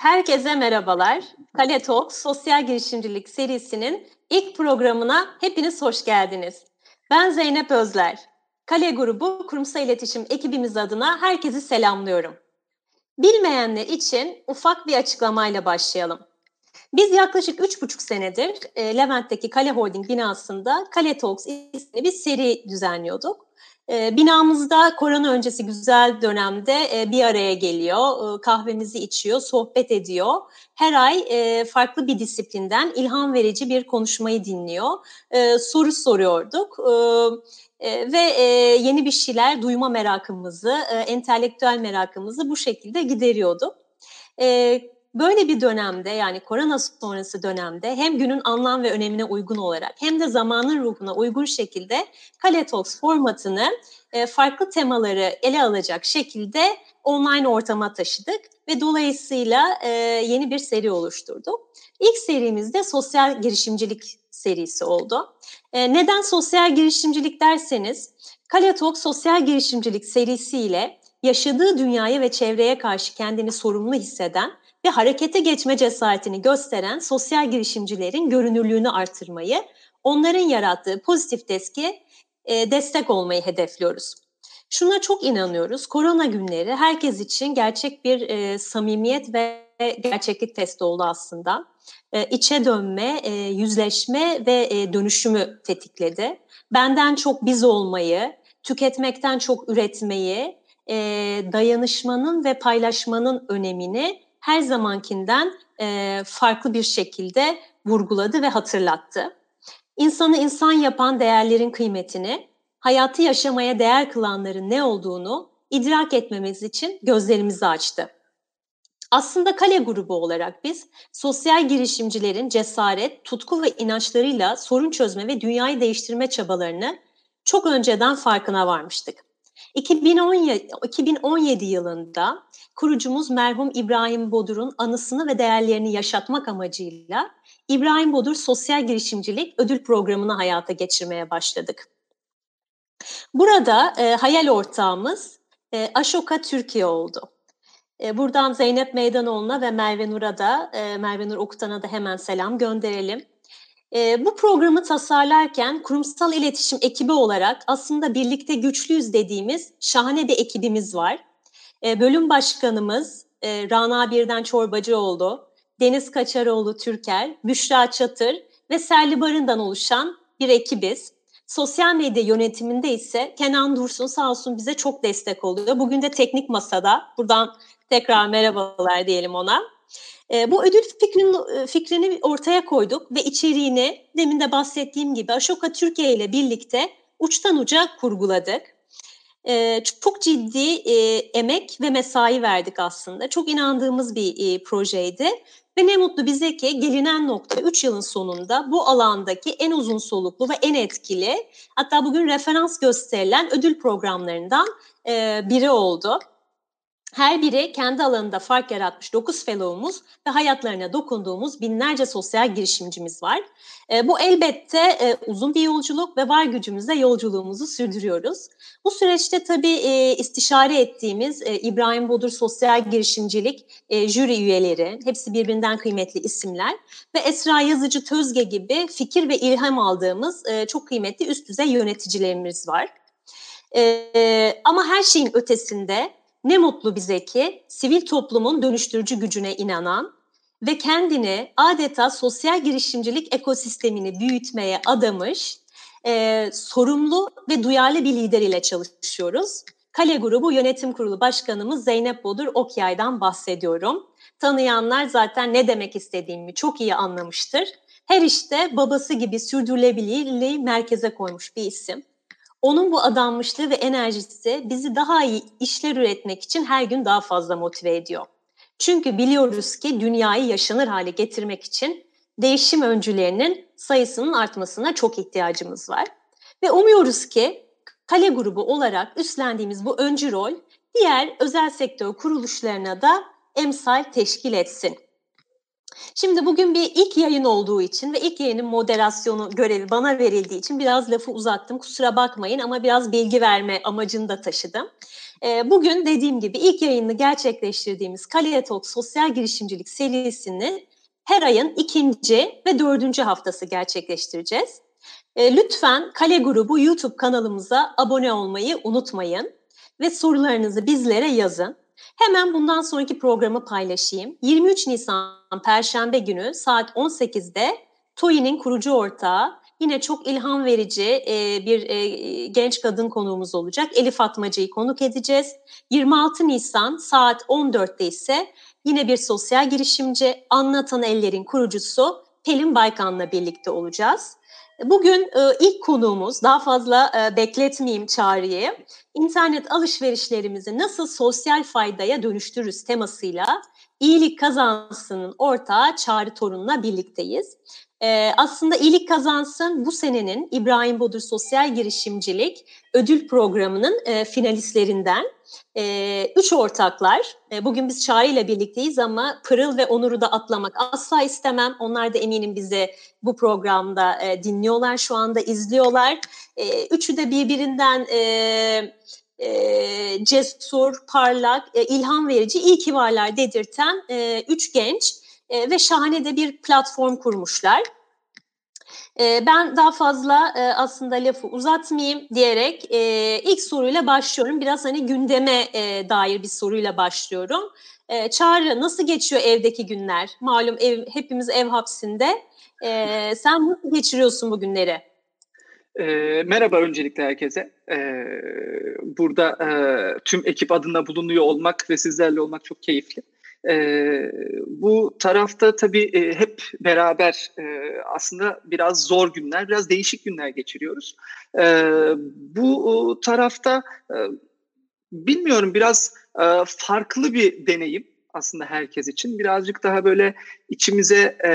Herkese merhabalar. Kale Talk Sosyal Girişimcilik serisinin ilk programına hepiniz hoş geldiniz. Ben Zeynep Özler. Kale Grubu Kurumsal İletişim ekibimiz adına herkesi selamlıyorum. Bilmeyenler için ufak bir açıklamayla başlayalım. Biz yaklaşık 3,5 senedir e, Levent'teki Kale Holding binasında Kale Talks isimli bir seri düzenliyorduk. E, binamızda korona öncesi güzel dönemde e, bir araya geliyor, e, kahvemizi içiyor, sohbet ediyor. Her ay e, farklı bir disiplinden ilham verici bir konuşmayı dinliyor. Soru soruyorduk. Ve yeni bir şeyler duyma merakımızı, entelektüel merakımızı bu şekilde gideriyorduk. Böyle bir dönemde yani korona sonrası dönemde hem günün anlam ve önemine uygun olarak hem de zamanın ruhuna uygun şekilde Kale Talks formatını e, farklı temaları ele alacak şekilde online ortama taşıdık ve dolayısıyla e, yeni bir seri oluşturduk. İlk serimizde sosyal girişimcilik serisi oldu. E, neden sosyal girişimcilik derseniz, Kale Talk sosyal girişimcilik serisiyle yaşadığı dünyaya ve çevreye karşı kendini sorumlu hisseden ve harekete geçme cesaretini gösteren sosyal girişimcilerin görünürlüğünü artırmayı, onların yarattığı pozitif deski e, destek olmayı hedefliyoruz. Şuna çok inanıyoruz. Korona günleri herkes için gerçek bir e, samimiyet ve gerçeklik testi oldu aslında. E, içe dönme, e, yüzleşme ve e, dönüşümü tetikledi. Benden çok biz olmayı, tüketmekten çok üretmeyi, e, dayanışmanın ve paylaşmanın önemini her zamankinden e, farklı bir şekilde vurguladı ve hatırlattı. İnsanı insan yapan değerlerin kıymetini, hayatı yaşamaya değer kılanların ne olduğunu idrak etmemiz için gözlerimizi açtı. Aslında Kale grubu olarak biz sosyal girişimcilerin cesaret, tutku ve inançlarıyla sorun çözme ve dünyayı değiştirme çabalarını çok önceden farkına varmıştık. 2017, 2017 yılında kurucumuz merhum İbrahim Bodur'un anısını ve değerlerini yaşatmak amacıyla İbrahim Bodur Sosyal Girişimcilik Ödül Programı'nı hayata geçirmeye başladık. Burada e, hayal ortağımız e, Aşoka Türkiye oldu. E, buradan Zeynep Meydanoğlu'na ve Merve Nur'a da, e, Merve Nur Okutan'a da hemen selam gönderelim. E, bu programı tasarlarken kurumsal iletişim ekibi olarak aslında birlikte güçlüyüz dediğimiz şahane bir ekibimiz var. E, bölüm başkanımız e, Rana Birden Çorbacıoğlu, Deniz Kaçaroğlu Türker, Büşra Çatır ve Serli Barın'dan oluşan bir ekibiz. Sosyal medya yönetiminde ise Kenan Dursun sağ olsun bize çok destek oluyor. Bugün de teknik masada. Buradan tekrar merhabalar diyelim ona. E, bu ödül fikrini, fikrini ortaya koyduk ve içeriğini demin de bahsettiğim gibi Ashoka Türkiye ile birlikte uçtan uca kurguladık. E, çok ciddi e, emek ve mesai verdik aslında. Çok inandığımız bir e, projeydi. Ve ne mutlu bize ki gelinen nokta 3 yılın sonunda bu alandaki en uzun soluklu ve en etkili hatta bugün referans gösterilen ödül programlarından e, biri oldu. Her biri kendi alanında fark yaratmış 9 fellow'umuz ve hayatlarına dokunduğumuz binlerce sosyal girişimcimiz var. E, bu elbette e, uzun bir yolculuk ve var gücümüzle yolculuğumuzu sürdürüyoruz. Bu süreçte tabii e, istişare ettiğimiz e, İbrahim Bodur Sosyal Girişimcilik e, jüri üyeleri, hepsi birbirinden kıymetli isimler ve Esra Yazıcı Tözge gibi fikir ve ilham aldığımız e, çok kıymetli üst düzey yöneticilerimiz var. E, ama her şeyin ötesinde ne mutlu bize ki sivil toplumun dönüştürücü gücüne inanan ve kendini adeta sosyal girişimcilik ekosistemini büyütmeye adamış e, sorumlu ve duyarlı bir lider ile çalışıyoruz. Kale Grubu Yönetim Kurulu Başkanımız Zeynep Bodur Okyay'dan bahsediyorum. Tanıyanlar zaten ne demek istediğimi çok iyi anlamıştır. Her işte babası gibi sürdürülebilirliği merkeze koymuş bir isim. Onun bu adanmışlığı ve enerjisi bizi daha iyi işler üretmek için her gün daha fazla motive ediyor. Çünkü biliyoruz ki dünyayı yaşanır hale getirmek için değişim öncülerinin sayısının artmasına çok ihtiyacımız var. Ve umuyoruz ki Kale grubu olarak üstlendiğimiz bu öncü rol diğer özel sektör kuruluşlarına da emsal teşkil etsin. Şimdi bugün bir ilk yayın olduğu için ve ilk yayının moderasyonu görevi bana verildiği için biraz lafı uzattım. Kusura bakmayın ama biraz bilgi verme amacını da taşıdım. Ee, bugün dediğim gibi ilk yayını gerçekleştirdiğimiz Kale Talk Sosyal Girişimcilik serisini her ayın ikinci ve dördüncü haftası gerçekleştireceğiz. Ee, lütfen Kale Grubu YouTube kanalımıza abone olmayı unutmayın ve sorularınızı bizlere yazın. Hemen bundan sonraki programı paylaşayım. 23 Nisan Perşembe günü saat 18'de TOİ'nin kurucu ortağı yine çok ilham verici e, bir e, genç kadın konuğumuz olacak. Elif Atmacı'yı konuk edeceğiz. 26 Nisan saat 14'te ise yine bir sosyal girişimci Anlatan Eller'in kurucusu Pelin Baykan'la birlikte olacağız. Bugün e, ilk konuğumuz, daha fazla bekletmeyeyim çağrıyı, internet alışverişlerimizi nasıl sosyal faydaya dönüştürürüz temasıyla iyilik kazansının ortağı Çağrı Torun'la birlikteyiz. Aslında iyilik kazansın bu senenin İbrahim Bodur Sosyal Girişimcilik ödül programının finalistlerinden. E, üç ortaklar, e, bugün biz Çağrı ile birlikteyiz ama Pırıl ve Onur'u da atlamak asla istemem. Onlar da eminim bizi bu programda e, dinliyorlar, şu anda izliyorlar. E, üçü de birbirinden... E, e, cesur, parlak, e, ilham verici, iyi ki varlar dedirten e, üç genç e, ve şahane de bir platform kurmuşlar. E, ben daha fazla e, aslında lafı uzatmayayım diyerek e, ilk soruyla başlıyorum. Biraz hani gündeme e, dair bir soruyla başlıyorum. E, Çağrı nasıl geçiyor evdeki günler? Malum ev, hepimiz ev hapsinde. E, sen nasıl geçiriyorsun bu günleri? E, merhaba öncelikle herkese. E, burada e, tüm ekip adına bulunuyor olmak ve sizlerle olmak çok keyifli. E, bu tarafta tabii e, hep beraber e, aslında biraz zor günler, biraz değişik günler geçiriyoruz. E, bu tarafta e, bilmiyorum biraz e, farklı bir deneyim aslında herkes için. Birazcık daha böyle içimize e,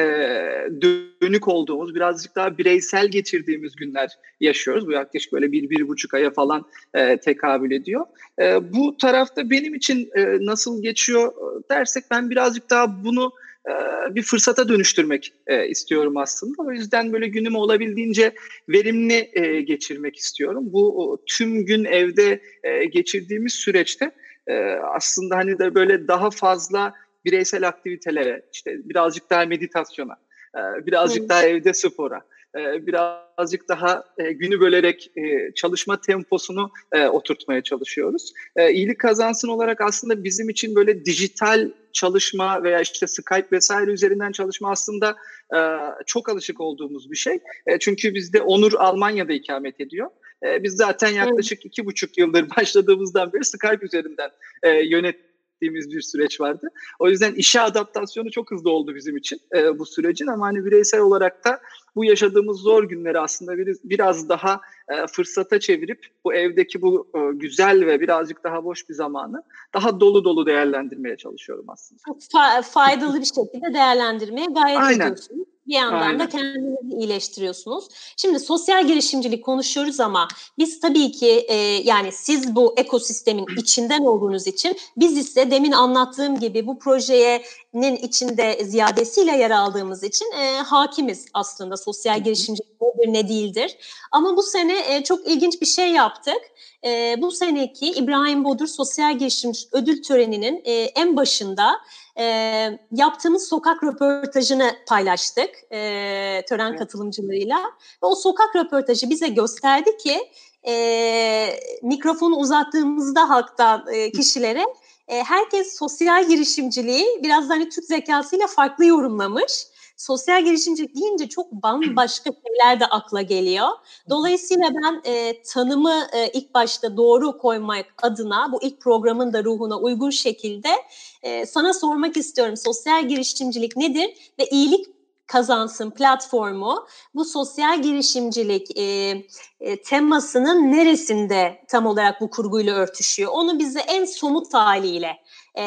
dönük olduğumuz, birazcık daha bireysel geçirdiğimiz günler yaşıyoruz. Bu yaklaşık böyle bir, bir buçuk aya falan e, tekabül ediyor. E, bu tarafta benim için e, nasıl geçiyor dersek ben birazcık daha bunu e, bir fırsata dönüştürmek e, istiyorum aslında. O yüzden böyle günümü olabildiğince verimli e, geçirmek istiyorum. Bu tüm gün evde geçirdiğimiz süreçte aslında hani de böyle daha fazla bireysel aktivitelere, işte birazcık daha meditasyona, birazcık daha evde spora, birazcık daha günü bölerek çalışma temposunu oturtmaya çalışıyoruz. İyilik kazansın olarak aslında bizim için böyle dijital çalışma veya işte Skype vesaire üzerinden çalışma aslında çok alışık olduğumuz bir şey. Çünkü bizde Onur Almanya'da ikamet ediyor. Biz zaten yaklaşık iki buçuk yıldır başladığımızdan beri Skype üzerinden yönet ettiğimiz bir süreç vardı. O yüzden işe adaptasyonu çok hızlı oldu bizim için e, bu sürecin ama hani bireysel olarak da bu yaşadığımız zor günleri aslında bir, biraz daha e, fırsata çevirip bu evdeki bu e, güzel ve birazcık daha boş bir zamanı daha dolu dolu değerlendirmeye çalışıyorum aslında. Fa- faydalı bir şekilde değerlendirmeye gayret Aynen. ediyorsunuz. Bir yandan Aynen. da kendinizi iyileştiriyorsunuz. Şimdi sosyal girişimcilik konuşuyoruz ama biz tabii ki e, yani siz bu ekosistemin içinden olduğunuz için biz ise demin anlattığım gibi bu projenin içinde ziyadesiyle yer aldığımız için e, hakimiz aslında sosyal girişimcilik nedir ne değildir. Ama bu sene e, çok ilginç bir şey yaptık. E, bu seneki İbrahim Bodur Sosyal Girişimci Ödül Töreni'nin e, en başında e, yaptığımız sokak röportajını paylaştık e, tören evet. katılımcılarıyla. Ve o sokak röportajı bize gösterdi ki e, mikrofonu uzattığımızda halktan e, kişilere e, herkes sosyal girişimciliği biraz da hani Türk zekasıyla farklı yorumlamış sosyal girişimcilik deyince çok bambaşka şeyler de akla geliyor. Dolayısıyla ben e, tanımı e, ilk başta doğru koymak adına bu ilk programın da ruhuna uygun şekilde e, sana sormak istiyorum. Sosyal girişimcilik nedir ve iyilik kazansın platformu bu sosyal girişimcilik e, e, temasının neresinde tam olarak bu kurguyla örtüşüyor? Onu bize en somut haliyle e,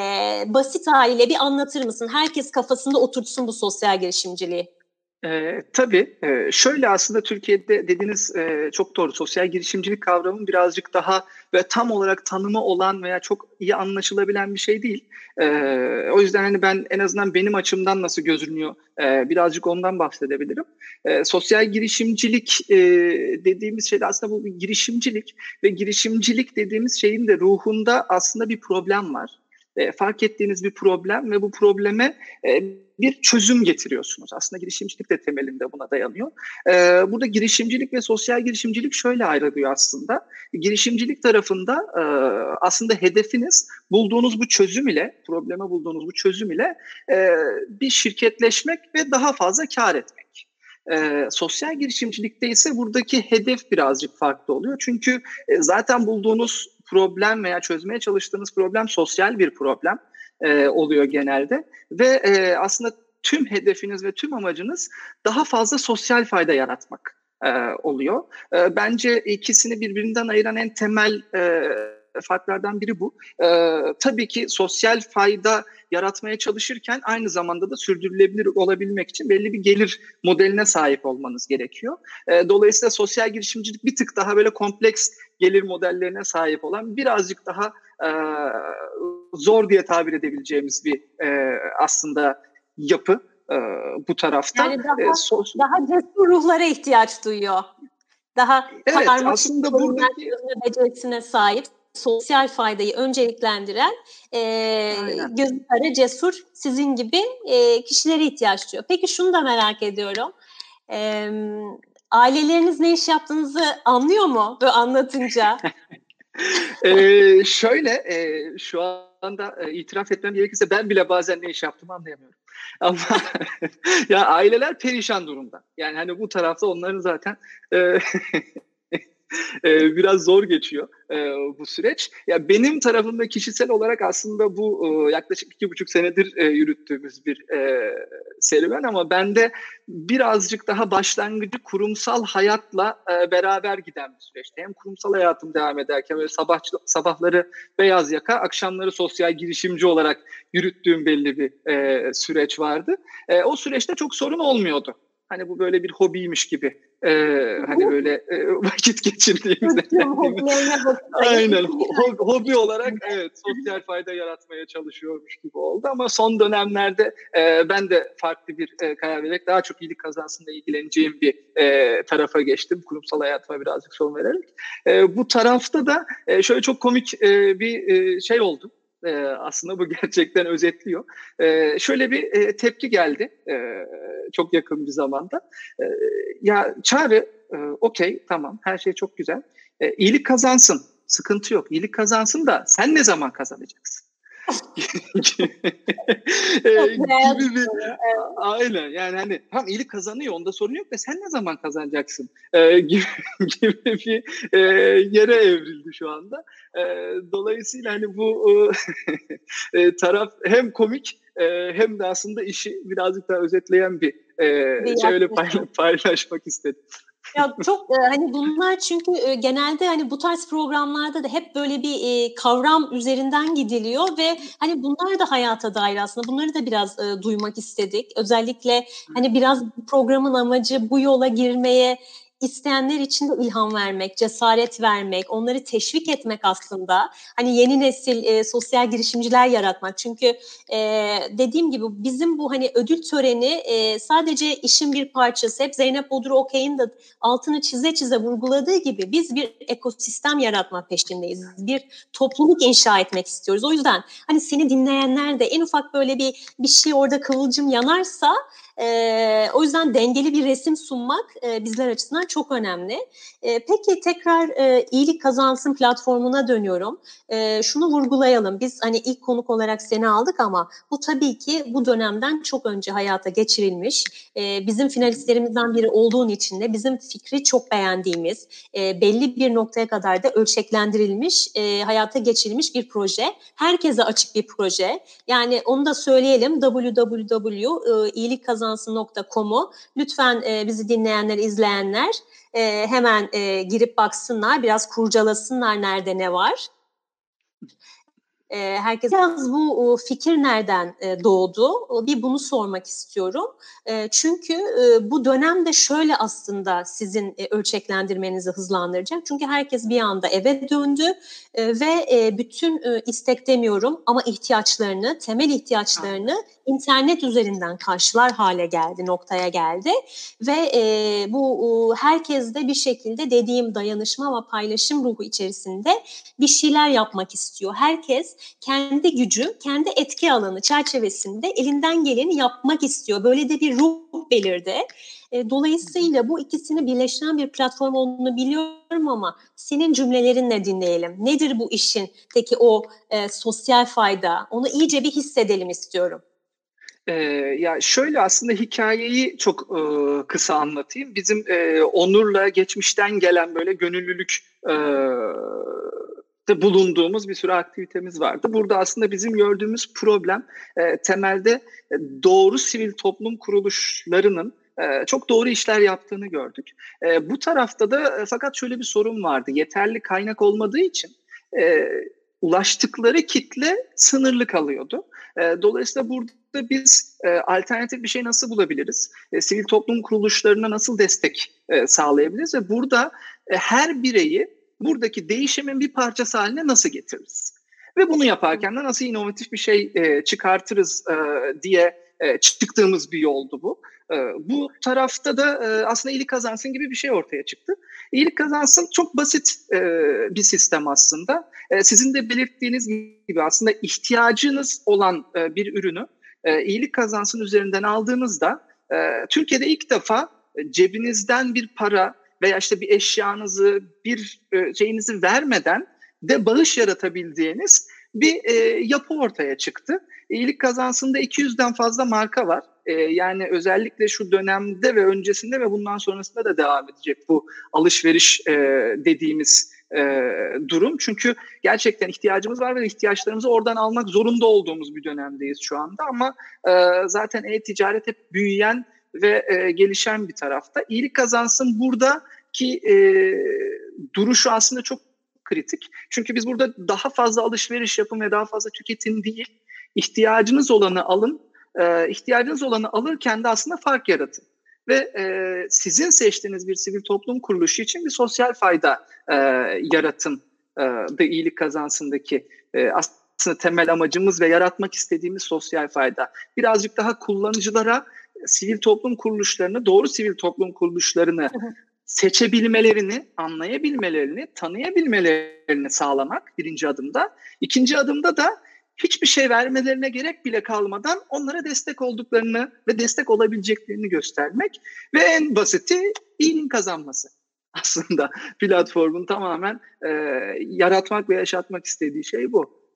basit haliyle bir anlatır mısın? Herkes kafasında oturtsun bu sosyal girişimciliği. E, tabii. E, şöyle aslında Türkiye'de dediğiniz e, çok doğru. Sosyal girişimcilik kavramı birazcık daha ve tam olarak tanımı olan veya çok iyi anlaşılabilen bir şey değil. E, o yüzden hani ben en azından benim açımdan nasıl gözünüyor e, birazcık ondan bahsedebilirim. E, sosyal girişimcilik e, dediğimiz şey de aslında bu girişimcilik ve girişimcilik dediğimiz şeyin de ruhunda aslında bir problem var e, fark ettiğiniz bir problem ve bu probleme e, bir çözüm getiriyorsunuz. Aslında girişimcilik de temelinde buna dayanıyor. E, burada girişimcilik ve sosyal girişimcilik şöyle ayrılıyor aslında. Girişimcilik tarafında e, aslında hedefiniz bulduğunuz bu çözüm ile, probleme bulduğunuz bu çözüm ile e, bir şirketleşmek ve daha fazla kar etmek. E, sosyal girişimcilikte ise buradaki hedef birazcık farklı oluyor. Çünkü e, zaten bulduğunuz problem veya çözmeye çalıştığınız problem sosyal bir problem e, oluyor genelde ve e, aslında tüm hedefiniz ve tüm amacınız daha fazla sosyal fayda yaratmak e, oluyor. E, bence ikisini birbirinden ayıran en temel e, farklardan biri bu. E, tabii ki sosyal fayda yaratmaya çalışırken aynı zamanda da sürdürülebilir olabilmek için belli bir gelir modeline sahip olmanız gerekiyor. E, dolayısıyla sosyal girişimcilik bir tık daha böyle kompleks gelir modellerine sahip olan birazcık daha e, zor diye tabir edebileceğimiz bir e, aslında yapı e, bu tarafta. Yani daha, e, sos- daha cesur ruhlara ihtiyaç duyuyor. Daha evet, aslında buradaki becerisine sahip sosyal faydayı önceliklendiren e, gözü kara cesur sizin gibi e, kişilere ihtiyaç duyuyor. Peki şunu da merak ediyorum. E, aileleriniz ne iş yaptığınızı anlıyor mu böyle anlatınca? ee, şöyle e, şu anda e, itiraf etmem gerekirse ben bile bazen ne iş yaptığımı anlayamıyorum. Ama ya aileler perişan durumda. Yani hani bu tarafta onların zaten e, e, biraz zor geçiyor e, bu süreç. Ya benim tarafımda kişisel olarak aslında bu e, yaklaşık iki buçuk senedir e, yürüttüğümüz bir serüven ama bende birazcık daha başlangıcı kurumsal hayatla beraber giden bir süreçti. Hem kurumsal hayatım devam ederken böyle sabah sabahları beyaz yaka, akşamları sosyal girişimci olarak yürüttüğüm belli bir süreç vardı. O süreçte çok sorun olmuyordu. Hani bu böyle bir hobiymiş gibi e, hani böyle e, vakit geçirdiğimiz aynen ho- hobi olarak evet sosyal fayda yaratmaya çalışıyormuş gibi oldu. Ama son dönemlerde e, ben de farklı bir e, karar vererek daha çok iyilik kazansında ilgileneceğim bir e, tarafa geçtim. Kurumsal hayatıma birazcık son vererek. E, bu tarafta da e, şöyle çok komik e, bir e, şey oldu e, aslında bu gerçekten özetliyor. E, şöyle bir e, tepki geldi e, çok yakın bir zamanda. E, ya Çağrı e, okey tamam her şey çok güzel. E, iyilik kazansın sıkıntı yok. İyilik kazansın da sen ne zaman kazanacaksın? E, gibi bir aynen yani hani tam iyilik kazanıyor onda sorun yok da sen ne zaman kazanacaksın? E, gibi, gibi bir e, yere evrildi şu anda. E, dolayısıyla hani bu e, taraf hem komik e, hem de aslında işi birazcık daha özetleyen bir e, şöyle paylaşmak istedim. Ya çok e, hani bunlar çünkü e, genelde hani bu tarz programlarda da hep böyle bir e, kavram üzerinden gidiliyor ve hani bunlar da hayata dair aslında bunları da biraz e, duymak istedik. Özellikle hani biraz programın amacı bu yola girmeye isteyenler için de ilham vermek, cesaret vermek, onları teşvik etmek aslında. Hani yeni nesil e, sosyal girişimciler yaratmak. Çünkü e, dediğim gibi bizim bu hani ödül töreni e, sadece işin bir parçası. Hep Zeynep Bodur Okey'in de altını çize çize vurguladığı gibi biz bir ekosistem yaratma peşindeyiz. Bir topluluk inşa etmek istiyoruz. O yüzden hani seni dinleyenler de en ufak böyle bir bir şey orada kıvılcım yanarsa e, o yüzden dengeli bir resim sunmak e, bizler açısından çok önemli. E, peki tekrar e, iyilik kazansın platformuna dönüyorum. E, şunu vurgulayalım. Biz hani ilk konuk olarak seni aldık ama bu tabii ki bu dönemden çok önce hayata geçirilmiş. E, bizim finalistlerimizden biri olduğun için de bizim fikri çok beğendiğimiz, e, belli bir noktaya kadar da ölçeklendirilmiş, e, hayata geçirilmiş bir proje. Herkese açık bir proje. Yani onu da söyleyelim. www.iyilikkazansın kazansın.com'u lütfen e, bizi dinleyenler, izleyenler e, hemen e, girip baksınlar, biraz kurcalasınlar nerede ne var. E, herkes biraz bu fikir nereden e, doğdu? Bir bunu sormak istiyorum. E, çünkü e, bu dönemde şöyle aslında sizin e, ölçeklendirmenizi hızlandıracak. Çünkü herkes bir anda eve döndü e, ve e, bütün e, istek demiyorum ama ihtiyaçlarını, temel ihtiyaçlarını internet üzerinden karşılar hale geldi, noktaya geldi ve e, bu e, herkes de bir şekilde dediğim dayanışma ve paylaşım ruhu içerisinde bir şeyler yapmak istiyor. Herkes kendi gücü, kendi etki alanı çerçevesinde elinden geleni yapmak istiyor. Böyle de bir ruh belirdi. E, dolayısıyla bu ikisini birleştiren bir platform olduğunu biliyorum ama senin cümlelerinle dinleyelim. Nedir bu işin peki o e, sosyal fayda? Onu iyice bir hissedelim istiyorum. Ee, ya şöyle aslında hikayeyi çok e, kısa anlatayım. Bizim e, Onur'la geçmişten gelen böyle gönüllülük e, de bulunduğumuz bir sürü aktivitemiz vardı. Burada aslında bizim gördüğümüz problem e, temelde e, doğru sivil toplum kuruluşlarının e, çok doğru işler yaptığını gördük. E, bu tarafta da fakat şöyle bir sorun vardı. Yeterli kaynak olmadığı için ulaştıkları kitle sınırlı kalıyordu. Dolayısıyla burada biz alternatif bir şey nasıl bulabiliriz? Sivil toplum kuruluşlarına nasıl destek sağlayabiliriz? Ve burada her bireyi buradaki değişimin bir parçası haline nasıl getiririz? Ve bunu yaparken de nasıl inovatif bir şey e, çıkartırız e, diye e, çıktığımız bir yoldu bu. E, bu tarafta da e, aslında iyilik kazansın gibi bir şey ortaya çıktı. İyilik kazansın çok basit e, bir sistem aslında. E, sizin de belirttiğiniz gibi aslında ihtiyacınız olan e, bir ürünü e, iyilik kazansın üzerinden aldığınızda e, Türkiye'de ilk defa e, cebinizden bir para veya işte bir eşyanızı, bir e, şeyinizi vermeden de bağış yaratabildiğiniz bir e, yapı ortaya çıktı. İyilik kazansında 200'den fazla marka var. E, yani özellikle şu dönemde ve öncesinde ve bundan sonrasında da devam edecek bu alışveriş e, dediğimiz e, durum. Çünkü gerçekten ihtiyacımız var ve ihtiyaçlarımızı oradan almak zorunda olduğumuz bir dönemdeyiz şu anda. Ama e, zaten e-ticaret hep büyüyen ve e, gelişen bir tarafta. İyilik kazansın burada ki e, duruşu aslında çok kritik. Çünkü biz burada daha fazla alışveriş yapın ve daha fazla tüketim değil, ihtiyacınız olanı alın, e, ihtiyacınız olanı alırken de aslında fark yaratın. Ve e, sizin seçtiğiniz bir sivil toplum kuruluşu için bir sosyal fayda e, yaratın e, da iyilik kazansındaki e, aslında temel amacımız ve yaratmak istediğimiz sosyal fayda. Birazcık daha kullanıcılara sivil toplum kuruluşlarını, doğru sivil toplum kuruluşlarını seçebilmelerini, anlayabilmelerini, tanıyabilmelerini sağlamak birinci adımda. İkinci adımda da hiçbir şey vermelerine gerek bile kalmadan onlara destek olduklarını ve destek olabileceklerini göstermek ve en basiti iyiliğin kazanması aslında platformun tamamen e, yaratmak ve yaşatmak istediği şey bu.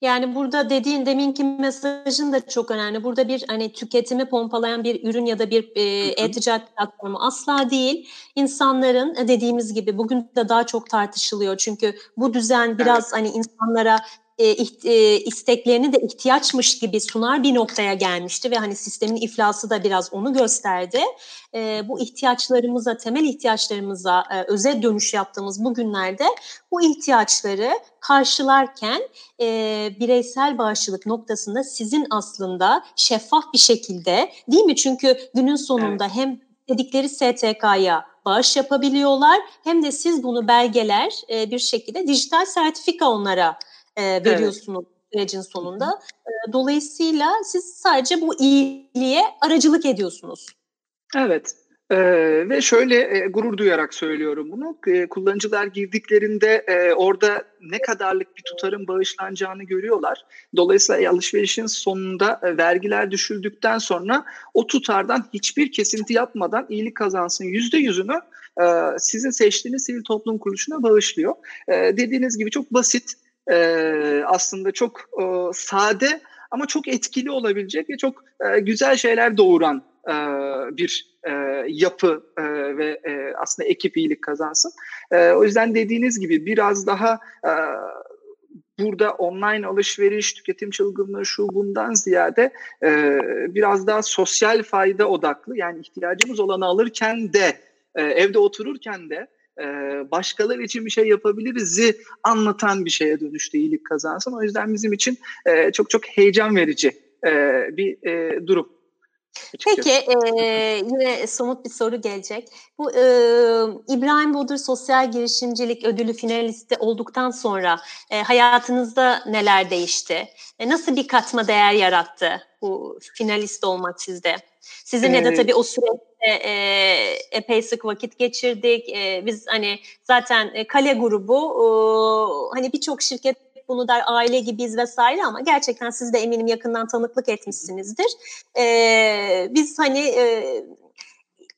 Yani burada dediğin deminki mesajın da çok önemli. Burada bir hani tüketimi pompalayan bir ürün ya da bir e, e-ticaret platformu asla değil. İnsanların e, dediğimiz gibi bugün de daha çok tartışılıyor. Çünkü bu düzen biraz evet. hani insanlara e, e, isteklerini de ihtiyaçmış gibi sunar bir noktaya gelmişti ve hani sistemin iflası da biraz onu gösterdi. E, bu ihtiyaçlarımıza, temel ihtiyaçlarımıza e, öze dönüş yaptığımız bu günlerde bu ihtiyaçları karşılarken e, bireysel bağışçılık noktasında sizin aslında şeffaf bir şekilde değil mi? Çünkü günün sonunda evet. hem dedikleri STK'ya bağış yapabiliyorlar hem de siz bunu belgeler e, bir şekilde dijital sertifika onlara e, veriyorsunuz evet. sürecin sonunda. E, dolayısıyla siz sadece bu iyiliğe aracılık ediyorsunuz. Evet. Ee, ve şöyle e, gurur duyarak söylüyorum bunu. E, kullanıcılar girdiklerinde e, orada ne kadarlık bir tutarın bağışlanacağını görüyorlar. Dolayısıyla alışverişin sonunda e, vergiler düşüldükten sonra o tutardan hiçbir kesinti yapmadan iyilik kazansın yüzde yüzünü e, sizin seçtiğiniz sivil toplum kuruluşuna bağışlıyor. E, dediğiniz gibi çok basit e, aslında çok e, sade ama çok etkili olabilecek ve çok e, güzel şeyler doğuran e, bir e, yapı e, ve e, aslında ekip iyilik kazansın. E, o yüzden dediğiniz gibi biraz daha e, burada online alışveriş, tüketim çılgınlığı şu bundan ziyade e, biraz daha sosyal fayda odaklı yani ihtiyacımız olanı alırken de e, evde otururken de e, başkaları için bir şey yapabiliriz'i anlatan bir şeye dönüştü iyilik kazansın. O yüzden bizim için e, çok çok heyecan verici e, bir e, durum. Peki e, yine somut bir soru gelecek. Bu e, İbrahim Bodur Sosyal Girişimcilik Ödülü finalisti olduktan sonra e, hayatınızda neler değişti? E, nasıl bir katma değer yarattı bu finalist olmak sizde? Sizinle de tabii o süreçte e, epey sık vakit geçirdik. E, biz hani zaten e, Kale grubu e, hani birçok şirket bunu der aile gibiyiz vesaire ama gerçekten siz de eminim yakından tanıklık etmişsinizdir. E, biz hani e,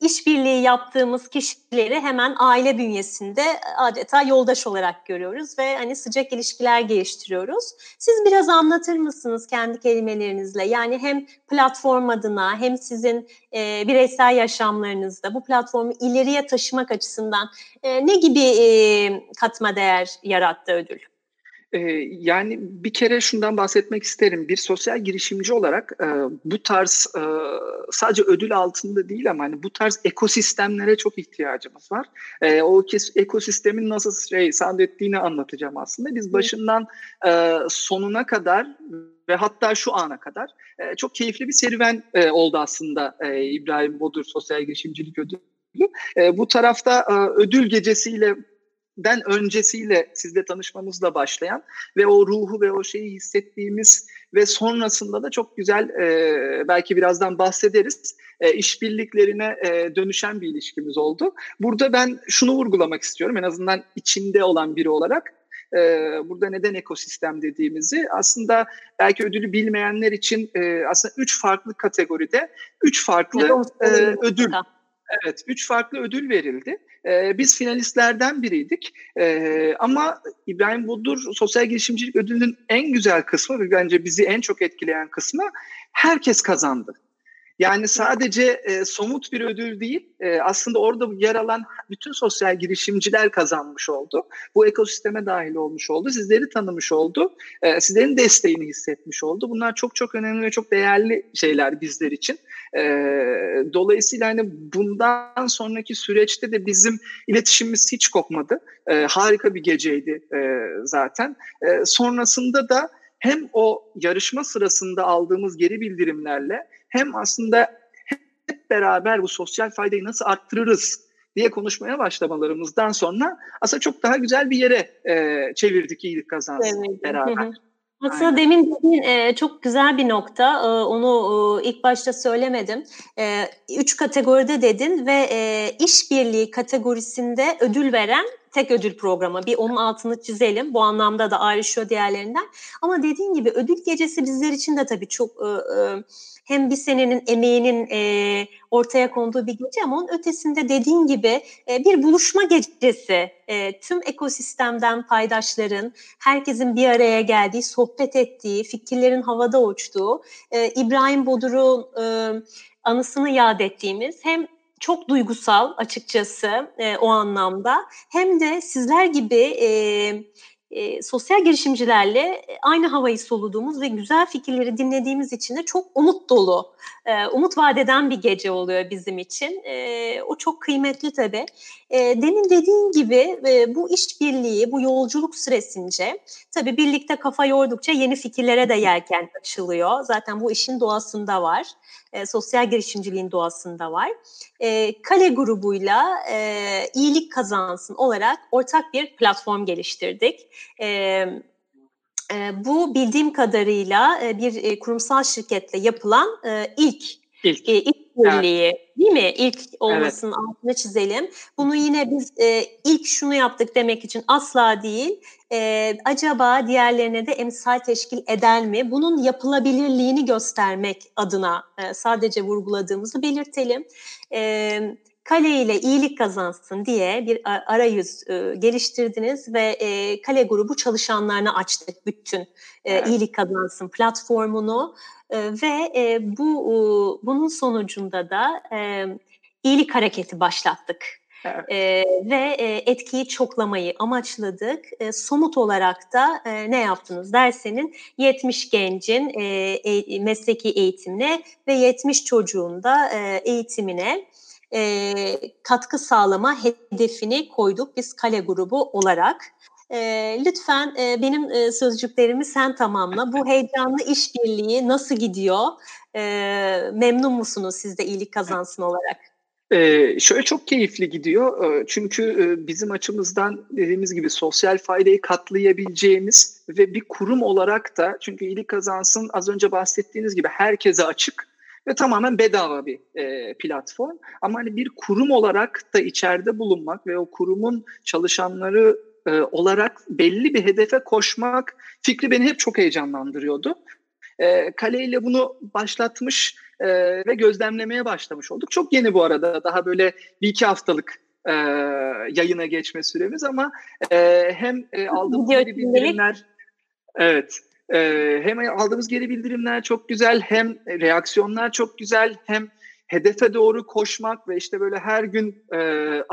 işbirliği yaptığımız kişileri hemen aile bünyesinde adeta yoldaş olarak görüyoruz ve hani sıcak ilişkiler geliştiriyoruz. Siz biraz anlatır mısınız kendi kelimelerinizle? Yani hem platform adına hem sizin e, bireysel yaşamlarınızda bu platformu ileriye taşımak açısından e, ne gibi e, katma değer yarattı ödül? Ee, yani bir kere şundan bahsetmek isterim. Bir sosyal girişimci olarak e, bu tarz e, sadece ödül altında değil ama hani bu tarz ekosistemlere çok ihtiyacımız var. E, o ekosistemin nasıl şey sand ettiğini anlatacağım aslında. Biz başından e, sonuna kadar ve hatta şu ana kadar e, çok keyifli bir serüven e, oldu aslında e, İbrahim Bodur Sosyal Girişimcilik Ödülü. E, bu tarafta e, ödül gecesiyle den öncesiyle sizle tanışmamızla başlayan ve o ruhu ve o şeyi hissettiğimiz ve sonrasında da çok güzel e, belki birazdan bahsederiz e, işbirliklerine e, dönüşen bir ilişkimiz oldu. Burada ben şunu vurgulamak istiyorum en azından içinde olan biri olarak. E, burada neden ekosistem dediğimizi aslında belki ödülü bilmeyenler için e, aslında üç farklı kategoride üç farklı e, ödül Evet, üç farklı ödül verildi. Ee, biz finalistlerden biriydik. Ee, ama İbrahim Budur Sosyal Girişimcilik Ödülü'nün en güzel kısmı ve bence bizi en çok etkileyen kısmı herkes kazandı. Yani sadece e, somut bir ödül değil, e, aslında orada yer alan bütün sosyal girişimciler kazanmış oldu. Bu ekosisteme dahil olmuş oldu, sizleri tanımış oldu, e, sizlerin desteğini hissetmiş oldu. Bunlar çok çok önemli ve çok değerli şeyler bizler için. E, dolayısıyla hani bundan sonraki süreçte de bizim iletişimimiz hiç kopmadı. E, harika bir geceydi e, zaten. E, sonrasında da hem o yarışma sırasında aldığımız geri bildirimlerle hem aslında hep beraber bu sosyal faydayı nasıl arttırırız diye konuşmaya başlamalarımızdan sonra aslında çok daha güzel bir yere e, çevirdik iyilik kazansın evet. beraber. Aslında Aynen. demin dediğin e, çok güzel bir nokta. E, onu e, ilk başta söylemedim. E, üç kategoride dedin ve e, işbirliği kategorisinde ödül veren tek ödül programı. Bir onun altını çizelim. Bu anlamda da ayrışıyor diğerlerinden. Ama dediğin gibi ödül gecesi bizler için de tabii çok e, e, hem bir senenin emeğinin e, ortaya konduğu bir gece ama onun ötesinde dediğin gibi e, bir buluşma gecesi. E, tüm ekosistemden paydaşların, herkesin bir araya geldiği, sohbet ettiği, fikirlerin havada uçtuğu, e, İbrahim Bodur'un e, anısını yad ettiğimiz hem çok duygusal açıkçası e, o anlamda hem de sizler gibi e, e, sosyal girişimcilerle aynı havayı soluduğumuz ve güzel fikirleri dinlediğimiz için de çok umut dolu, e, umut vadeden bir gece oluyor bizim için. E, o çok kıymetli tabii. E, demin dediğin gibi e, bu işbirliği, bu yolculuk süresince tabii birlikte kafa yordukça yeni fikirlere de yelken açılıyor. Zaten bu işin doğasında var. E, sosyal girişimciliğin doğasında var. E, Kale grubuyla e, iyilik kazansın olarak ortak bir platform geliştirdik. E, bu bildiğim kadarıyla bir kurumsal şirketle yapılan ilk ilk, ilk birliği evet. değil mi? İlk olmasının evet. altına çizelim. Bunu yine biz ilk şunu yaptık demek için asla değil. acaba diğerlerine de emsal teşkil eder mi? Bunun yapılabilirliğini göstermek adına sadece vurguladığımızı belirtelim. Evet kale ile iyilik kazansın diye bir arayüz e, geliştirdiniz ve e, kale grubu çalışanlarına açtık bütün e, evet. iyilik kazansın platformunu e, ve e, bu e, bunun sonucunda da e, iyilik hareketi başlattık. Evet. E, ve e, etkiyi çoklamayı amaçladık. E, somut olarak da e, ne yaptınız dersenin 70 gencin e, e, mesleki eğitimine ve 70 çocuğun da e, eğitimine e, katkı sağlama hedefini koyduk biz Kale grubu olarak. E, lütfen e, benim e, sözcüklerimi sen tamamla. Bu heyecanlı işbirliği nasıl gidiyor? E, memnun musunuz siz de iyilik kazansın olarak? Ee, şöyle çok keyifli gidiyor. Çünkü bizim açımızdan dediğimiz gibi sosyal faydayı katlayabileceğimiz ve bir kurum olarak da çünkü iyilik kazansın az önce bahsettiğiniz gibi herkese açık ve tamamen bedava bir e, platform. Ama hani bir kurum olarak da içeride bulunmak ve o kurumun çalışanları e, olarak belli bir hedefe koşmak fikri beni hep çok heyecanlandırıyordu. E, Kale ile bunu başlatmış e, ve gözlemlemeye başlamış olduk. Çok yeni bu arada daha böyle bir iki haftalık e, yayına geçme süremiz ama e, hem e, aldığımız bildirimler evet e, hem aldığımız geri bildirimler çok güzel hem reaksiyonlar çok güzel hem hedefe doğru koşmak ve işte böyle her gün e,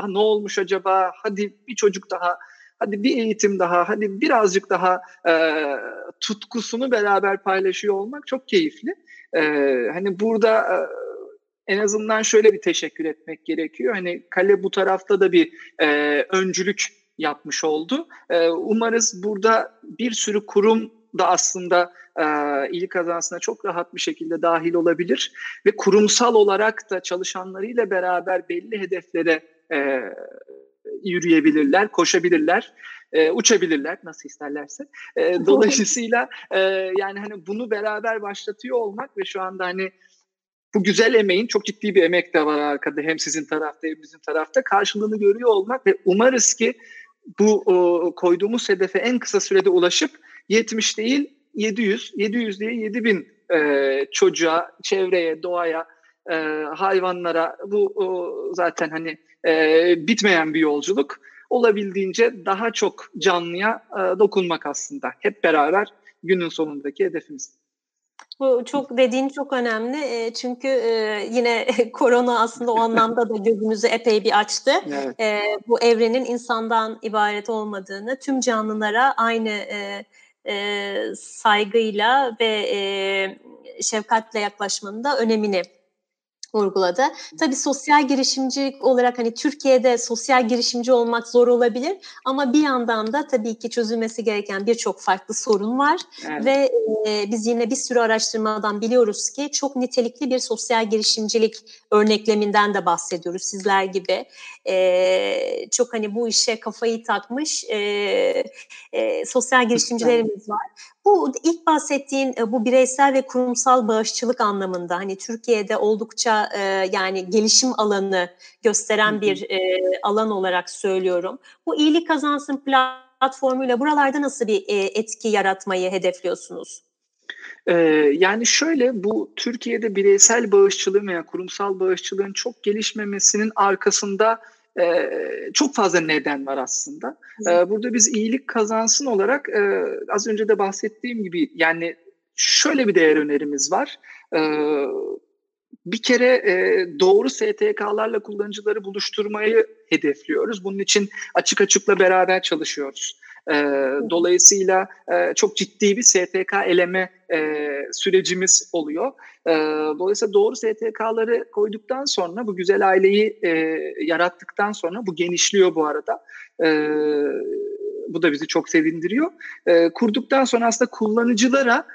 ne olmuş acaba hadi bir çocuk daha hadi bir eğitim daha, hadi birazcık daha e, tutkusunu beraber paylaşıyor olmak çok keyifli. E, hani burada e, en azından şöyle bir teşekkür etmek gerekiyor. Hani kale bu tarafta da bir e, öncülük yapmış oldu. E, umarız burada bir sürü kurum da aslında e, iyilik kazansına çok rahat bir şekilde dahil olabilir ve kurumsal olarak da çalışanlarıyla beraber belli hedeflere e, yürüyebilirler, koşabilirler, e, uçabilirler nasıl isterlerse. E, dolayısıyla e, yani hani bunu beraber başlatıyor olmak ve şu anda hani bu güzel emeğin çok ciddi bir emek de var arkada hem sizin tarafta hem bizim tarafta karşılığını görüyor olmak ve umarız ki bu o, koyduğumuz hedefe en kısa sürede ulaşıp 70 değil 700, 700 değil 7000 e, çocuğa, çevreye, doğaya, e, hayvanlara bu o, zaten hani e, bitmeyen bir yolculuk. Olabildiğince daha çok canlıya e, dokunmak aslında. Hep beraber günün sonundaki hedefimiz. Bu çok dediğin çok önemli çünkü yine korona aslında o anlamda da gözümüzü epey bir açtı. Evet. Bu evrenin insandan ibaret olmadığını, tüm canlılara aynı saygıyla ve şefkatle yaklaşmanın da önemini vurguladı. Tabii sosyal girişimcilik olarak hani Türkiye'de sosyal girişimci olmak zor olabilir ama bir yandan da tabii ki çözülmesi gereken birçok farklı sorun var evet. ve e, biz yine bir sürü araştırmadan biliyoruz ki çok nitelikli bir sosyal girişimcilik örnekleminden de bahsediyoruz sizler gibi. E, çok hani bu işe kafayı takmış e, e, sosyal girişimcilerimiz var. Bu ilk bahsettiğin e, bu bireysel ve kurumsal bağışçılık anlamında hani Türkiye'de oldukça e, yani gelişim alanı gösteren bir e, alan olarak söylüyorum. Bu iyilik kazansın platformuyla buralarda nasıl bir e, etki yaratmayı hedefliyorsunuz? Ee, yani şöyle bu Türkiye'de bireysel bağışçılığın veya kurumsal bağışçılığın çok gelişmemesinin arkasında e, çok fazla neden var aslında. E, burada biz iyilik kazansın olarak e, az önce de bahsettiğim gibi yani şöyle bir değer önerimiz var. E, bir kere e, doğru STK'larla kullanıcıları buluşturmayı hedefliyoruz. Bunun için açık açıkla beraber çalışıyoruz. E, dolayısıyla e, çok ciddi bir STK eleme e, sürecimiz oluyor. E, dolayısıyla doğru STK'ları koyduktan sonra bu güzel aileyi e, yarattıktan sonra bu genişliyor bu arada. E, bu da bizi çok sevindiriyor. E, kurduktan sonra aslında kullanıcılara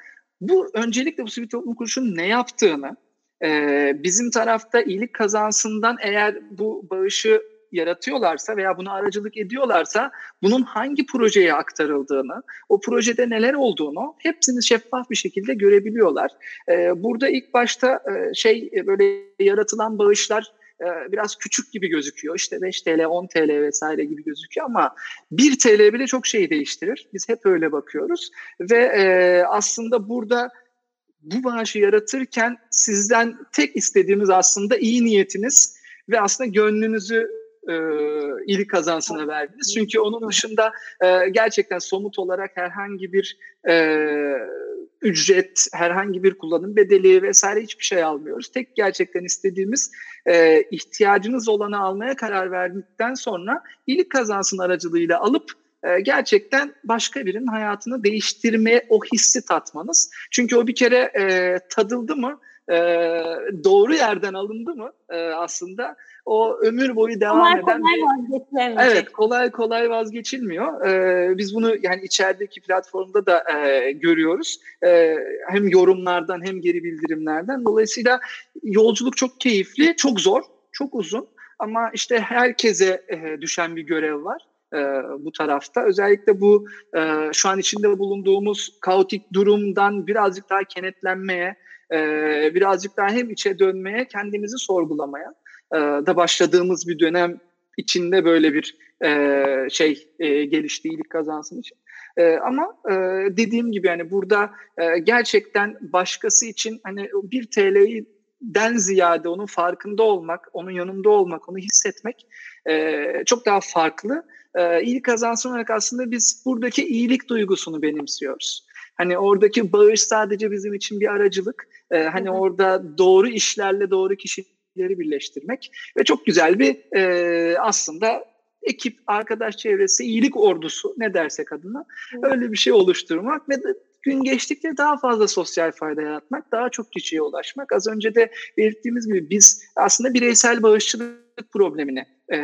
bu öncelikle bu sivil toplum kuruluşunun ne yaptığını, e, bizim tarafta iyilik kazansından eğer bu bağışı yaratıyorlarsa veya buna aracılık ediyorlarsa bunun hangi projeye aktarıldığını, o projede neler olduğunu hepsini şeffaf bir şekilde görebiliyorlar. Ee, burada ilk başta e, şey e, böyle yaratılan bağışlar e, biraz küçük gibi gözüküyor. İşte 5 TL, 10 TL vesaire gibi gözüküyor ama 1 TL bile çok şey değiştirir. Biz hep öyle bakıyoruz ve aslında burada bu bağışı yaratırken sizden tek istediğimiz aslında iyi niyetiniz ve aslında gönlünüzü e, ili kazansına verdiniz. Çünkü onun dışında e, gerçekten somut olarak herhangi bir e, ücret, herhangi bir kullanım bedeli vesaire hiçbir şey almıyoruz. Tek gerçekten istediğimiz e, ihtiyacınız olanı almaya karar verdikten sonra iyilik kazansın aracılığıyla alıp e, gerçekten başka birinin hayatını değiştirmeye o hissi tatmanız. Çünkü o bir kere e, tadıldı mı e, doğru yerden alındı mı e, aslında o ömür boyu devam kolay eden kolay evet kolay kolay vazgeçilmiyor. Ee, biz bunu yani içerideki platformda da e, görüyoruz. E, hem yorumlardan hem geri bildirimlerden. Dolayısıyla yolculuk çok keyifli, çok zor, çok uzun ama işte herkese e, düşen bir görev var e, bu tarafta. Özellikle bu e, şu an içinde bulunduğumuz kaotik durumdan birazcık daha kenetlenmeye, e, birazcık daha hem içe dönmeye, kendimizi sorgulamaya e, da başladığımız bir dönem içinde böyle bir e, şey e, gelişti iyilik kazansın için. E, ama e, dediğim gibi yani burada e, gerçekten başkası için hani bir TL'yi den ziyade onun farkında olmak, onun yanında olmak, onu hissetmek e, çok daha farklı. E, iyilik kazansın olarak aslında biz buradaki iyilik duygusunu benimsiyoruz. Hani oradaki bağış sadece bizim için bir aracılık. E, hani hı hı. orada doğru işlerle doğru kişileri birleştirmek ve çok güzel bir e, aslında ekip, arkadaş çevresi, iyilik ordusu ne dersek adına öyle bir şey oluşturmak ve gün geçtikçe daha fazla sosyal fayda yaratmak, daha çok kişiye ulaşmak. Az önce de belirttiğimiz gibi biz aslında bireysel bağışçılık problemine e,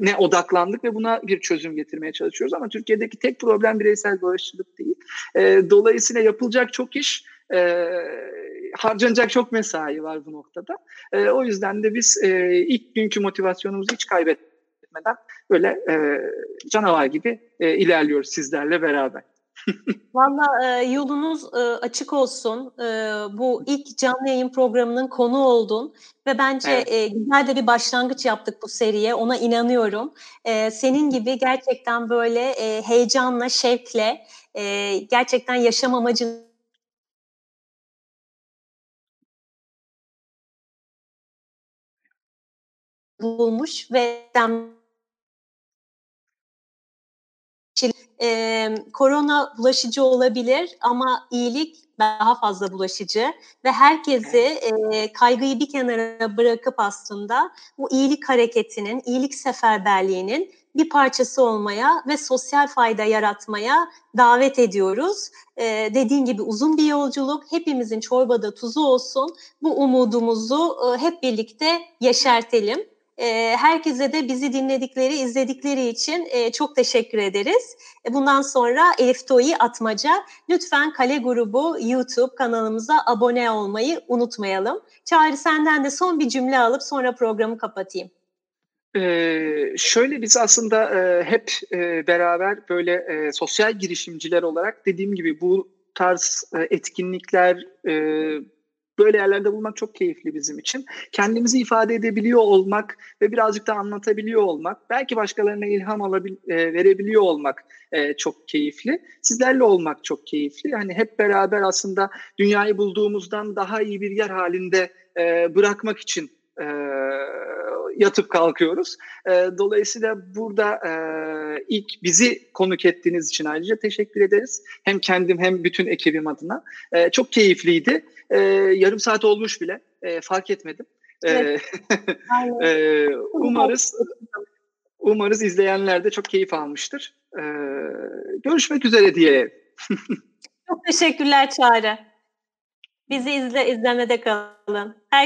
ne odaklandık ve buna bir çözüm getirmeye çalışıyoruz. Ama Türkiye'deki tek problem bireysel bağışçılık değil. E, dolayısıyla yapılacak çok iş, e, harcanacak çok mesai var bu noktada. E, o yüzden de biz e, ilk günkü motivasyonumuzu hiç kaybetmeden böyle e, canavar gibi e, ilerliyoruz sizlerle beraber. Valla e, yolunuz e, açık olsun. E, bu ilk canlı yayın programının konu oldun ve bence evet. e, güzel de bir başlangıç yaptık bu seriye. Ona inanıyorum. E, senin gibi gerçekten böyle e, heyecanla, şevkle, e, gerçekten yaşam amacını bulmuş ve e, korona bulaşıcı olabilir ama iyilik daha fazla bulaşıcı ve herkesi e, kaygıyı bir kenara bırakıp aslında bu iyilik hareketinin, iyilik seferberliğinin bir parçası olmaya ve sosyal fayda yaratmaya davet ediyoruz. Ee, dediğin gibi uzun bir yolculuk, hepimizin çorbada tuzu olsun. Bu umudumuzu e, hep birlikte yeşertelim. Herkese de bizi dinledikleri, izledikleri için çok teşekkür ederiz. E, bundan sonra Elif Toyi Atmaca. Lütfen Kale Grubu YouTube kanalımıza abone olmayı unutmayalım. Çağrı senden de son bir cümle alıp sonra programı kapatayım. Ee, şöyle biz aslında e, hep e, beraber böyle e, sosyal girişimciler olarak dediğim gibi bu tarz e, etkinlikler, e, böyle yerlerde bulmak çok keyifli bizim için. Kendimizi ifade edebiliyor olmak ve birazcık da anlatabiliyor olmak, belki başkalarına ilham alabil, e, verebiliyor olmak e, çok keyifli. Sizlerle olmak çok keyifli. Yani hep beraber aslında dünyayı bulduğumuzdan daha iyi bir yer halinde e, bırakmak için e, yatıp kalkıyoruz. E, dolayısıyla burada e, ilk bizi konuk ettiğiniz için ayrıca teşekkür ederiz. Hem kendim hem bütün ekibim adına. E, çok keyifliydi. E, yarım saat olmuş bile. E, fark etmedim. Evet. e, umarız umarız izleyenler de çok keyif almıştır. E, görüşmek üzere diye. çok teşekkürler Çağrı. Bizi izle, izlemede kalın. Her